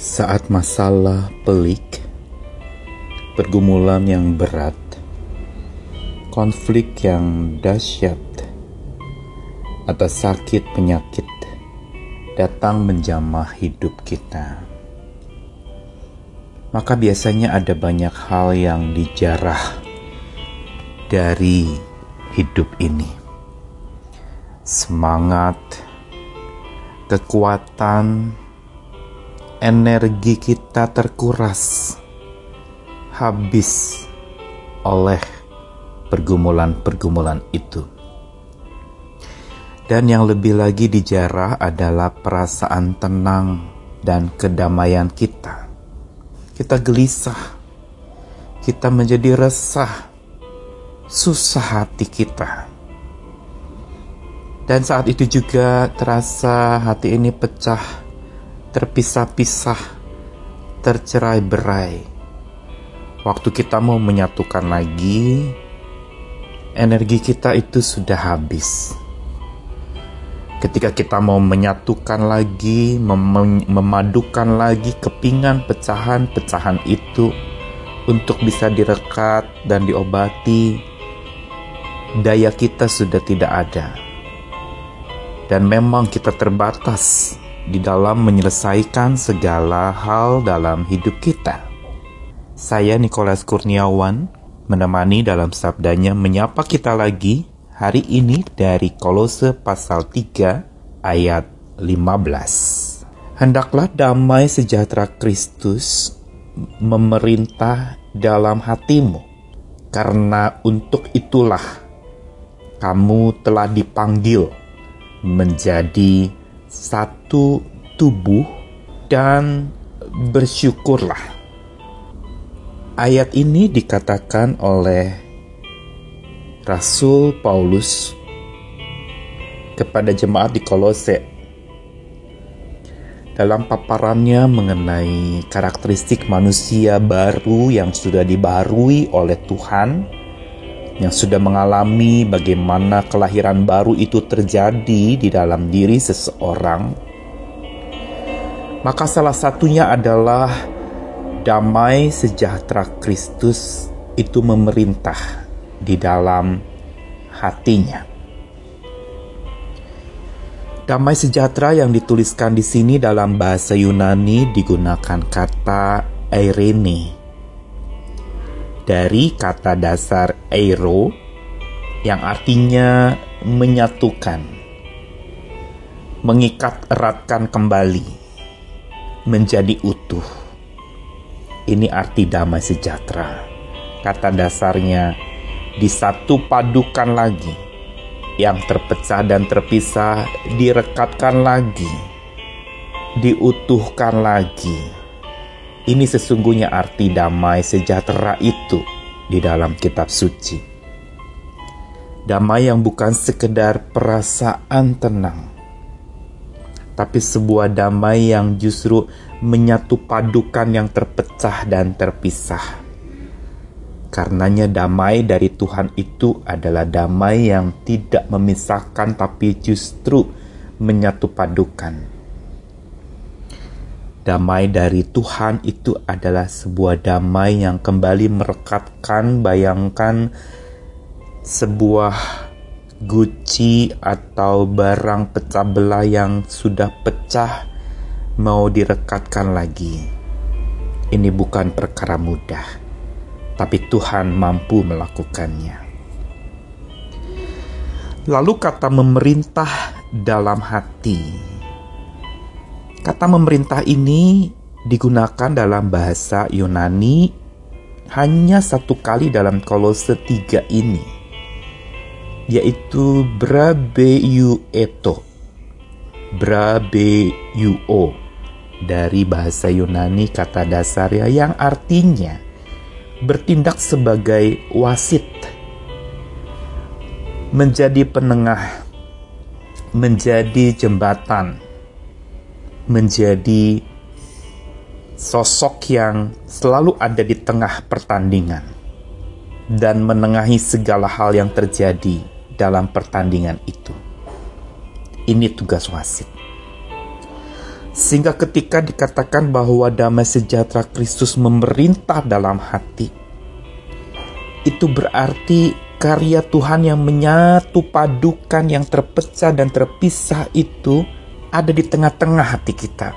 Saat masalah pelik, pergumulan yang berat, konflik yang dahsyat, atau sakit penyakit datang menjamah hidup kita. Maka biasanya ada banyak hal yang dijarah dari hidup ini. Semangat, kekuatan, energi kita terkuras habis oleh pergumulan-pergumulan itu. Dan yang lebih lagi dijarah adalah perasaan tenang dan kedamaian kita. Kita gelisah, kita menjadi resah, susah hati kita. Dan saat itu juga terasa hati ini pecah, terpisah-pisah, tercerai-berai. Waktu kita mau menyatukan lagi, energi kita itu sudah habis. Ketika kita mau menyatukan lagi, mem memadukan lagi kepingan pecahan-pecahan itu untuk bisa direkat dan diobati, daya kita sudah tidak ada dan memang kita terbatas di dalam menyelesaikan segala hal dalam hidup kita. Saya Nikolas Kurniawan menemani dalam sabdanya menyapa kita lagi hari ini dari Kolose pasal 3 ayat 15. Hendaklah damai sejahtera Kristus memerintah dalam hatimu, karena untuk itulah kamu telah dipanggil menjadi satu tubuh dan bersyukurlah. Ayat ini dikatakan oleh Rasul Paulus kepada jemaat di Kolose dalam paparannya mengenai karakteristik manusia baru yang sudah dibarui oleh Tuhan yang sudah mengalami bagaimana kelahiran baru itu terjadi di dalam diri seseorang, maka salah satunya adalah damai sejahtera Kristus itu memerintah di dalam hatinya. Damai sejahtera yang dituliskan di sini dalam bahasa Yunani digunakan kata Eirene dari kata dasar eiro yang artinya menyatukan, mengikat eratkan kembali, menjadi utuh. Ini arti damai sejahtera. Kata dasarnya disatu padukan lagi, yang terpecah dan terpisah direkatkan lagi, diutuhkan lagi ini sesungguhnya arti damai sejahtera itu di dalam kitab suci. Damai yang bukan sekedar perasaan tenang, tapi sebuah damai yang justru menyatu padukan yang terpecah dan terpisah. Karenanya damai dari Tuhan itu adalah damai yang tidak memisahkan tapi justru menyatu padukan Damai dari Tuhan itu adalah sebuah damai yang kembali merekatkan, bayangkan sebuah guci atau barang pecah belah yang sudah pecah mau direkatkan lagi. Ini bukan perkara mudah, tapi Tuhan mampu melakukannya. Lalu kata memerintah dalam hati Kata memerintah ini digunakan dalam bahasa Yunani hanya satu kali dalam kolose tiga ini, yaitu brabeueto, brabeuo dari bahasa Yunani kata dasarnya yang artinya bertindak sebagai wasit, menjadi penengah, menjadi jembatan, menjadi sosok yang selalu ada di tengah pertandingan dan menengahi segala hal yang terjadi dalam pertandingan itu. Ini tugas wasit. Sehingga ketika dikatakan bahwa damai sejahtera Kristus memerintah dalam hati, itu berarti karya Tuhan yang menyatu padukan yang terpecah dan terpisah itu ada di tengah-tengah hati kita.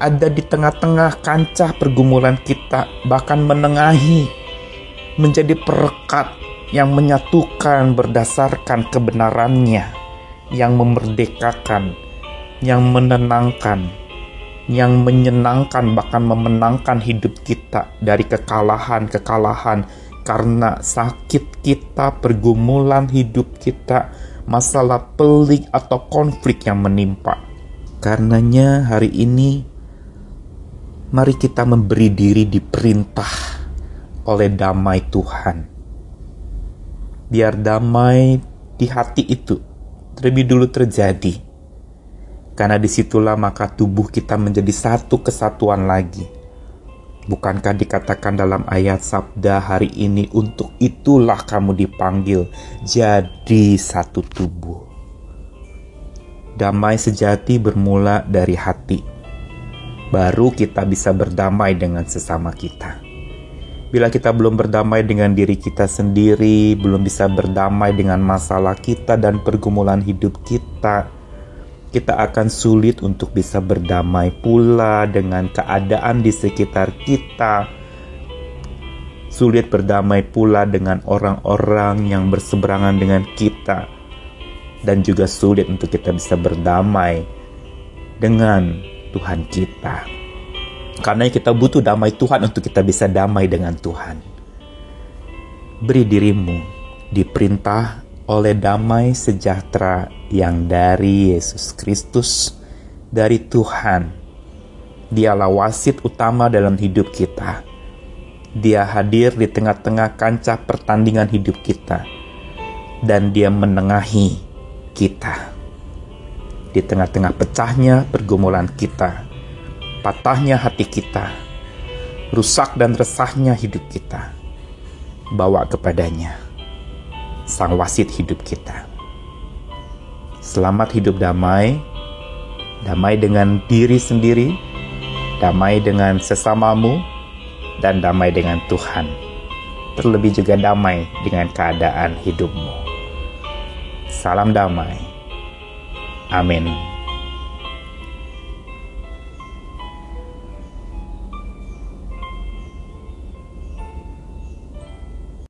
Ada di tengah-tengah kancah pergumulan kita, bahkan menengahi, menjadi perekat yang menyatukan berdasarkan kebenarannya, yang memerdekakan, yang menenangkan, yang menyenangkan, bahkan memenangkan hidup kita dari kekalahan-kekalahan karena sakit kita, pergumulan hidup kita, masalah pelik atau konflik yang menimpa. Karenanya hari ini mari kita memberi diri diperintah oleh damai Tuhan. Biar damai di hati itu terlebih dulu terjadi karena di situlah maka tubuh kita menjadi satu kesatuan lagi. Bukankah dikatakan dalam ayat sabda hari ini untuk itulah kamu dipanggil jadi satu tubuh. Damai sejati bermula dari hati. Baru kita bisa berdamai dengan sesama kita. Bila kita belum berdamai dengan diri kita sendiri, belum bisa berdamai dengan masalah kita dan pergumulan hidup kita, kita akan sulit untuk bisa berdamai pula dengan keadaan di sekitar kita. Sulit berdamai pula dengan orang-orang yang berseberangan dengan kita, dan juga sulit untuk kita bisa berdamai dengan Tuhan kita. Karena kita butuh damai Tuhan untuk kita bisa damai dengan Tuhan. Beri dirimu diperintah oleh damai sejahtera yang dari Yesus Kristus, dari Tuhan. Dialah wasit utama dalam hidup kita. Dia hadir di tengah-tengah kancah pertandingan hidup kita, dan Dia menengahi kita di tengah-tengah pecahnya pergumulan kita, patahnya hati kita, rusak dan resahnya hidup kita. Bawa kepadanya sang wasit hidup kita. Selamat hidup damai, damai dengan diri sendiri, damai dengan sesamamu, dan damai dengan Tuhan. Terlebih juga damai dengan keadaan hidupmu. Salam damai. Amin.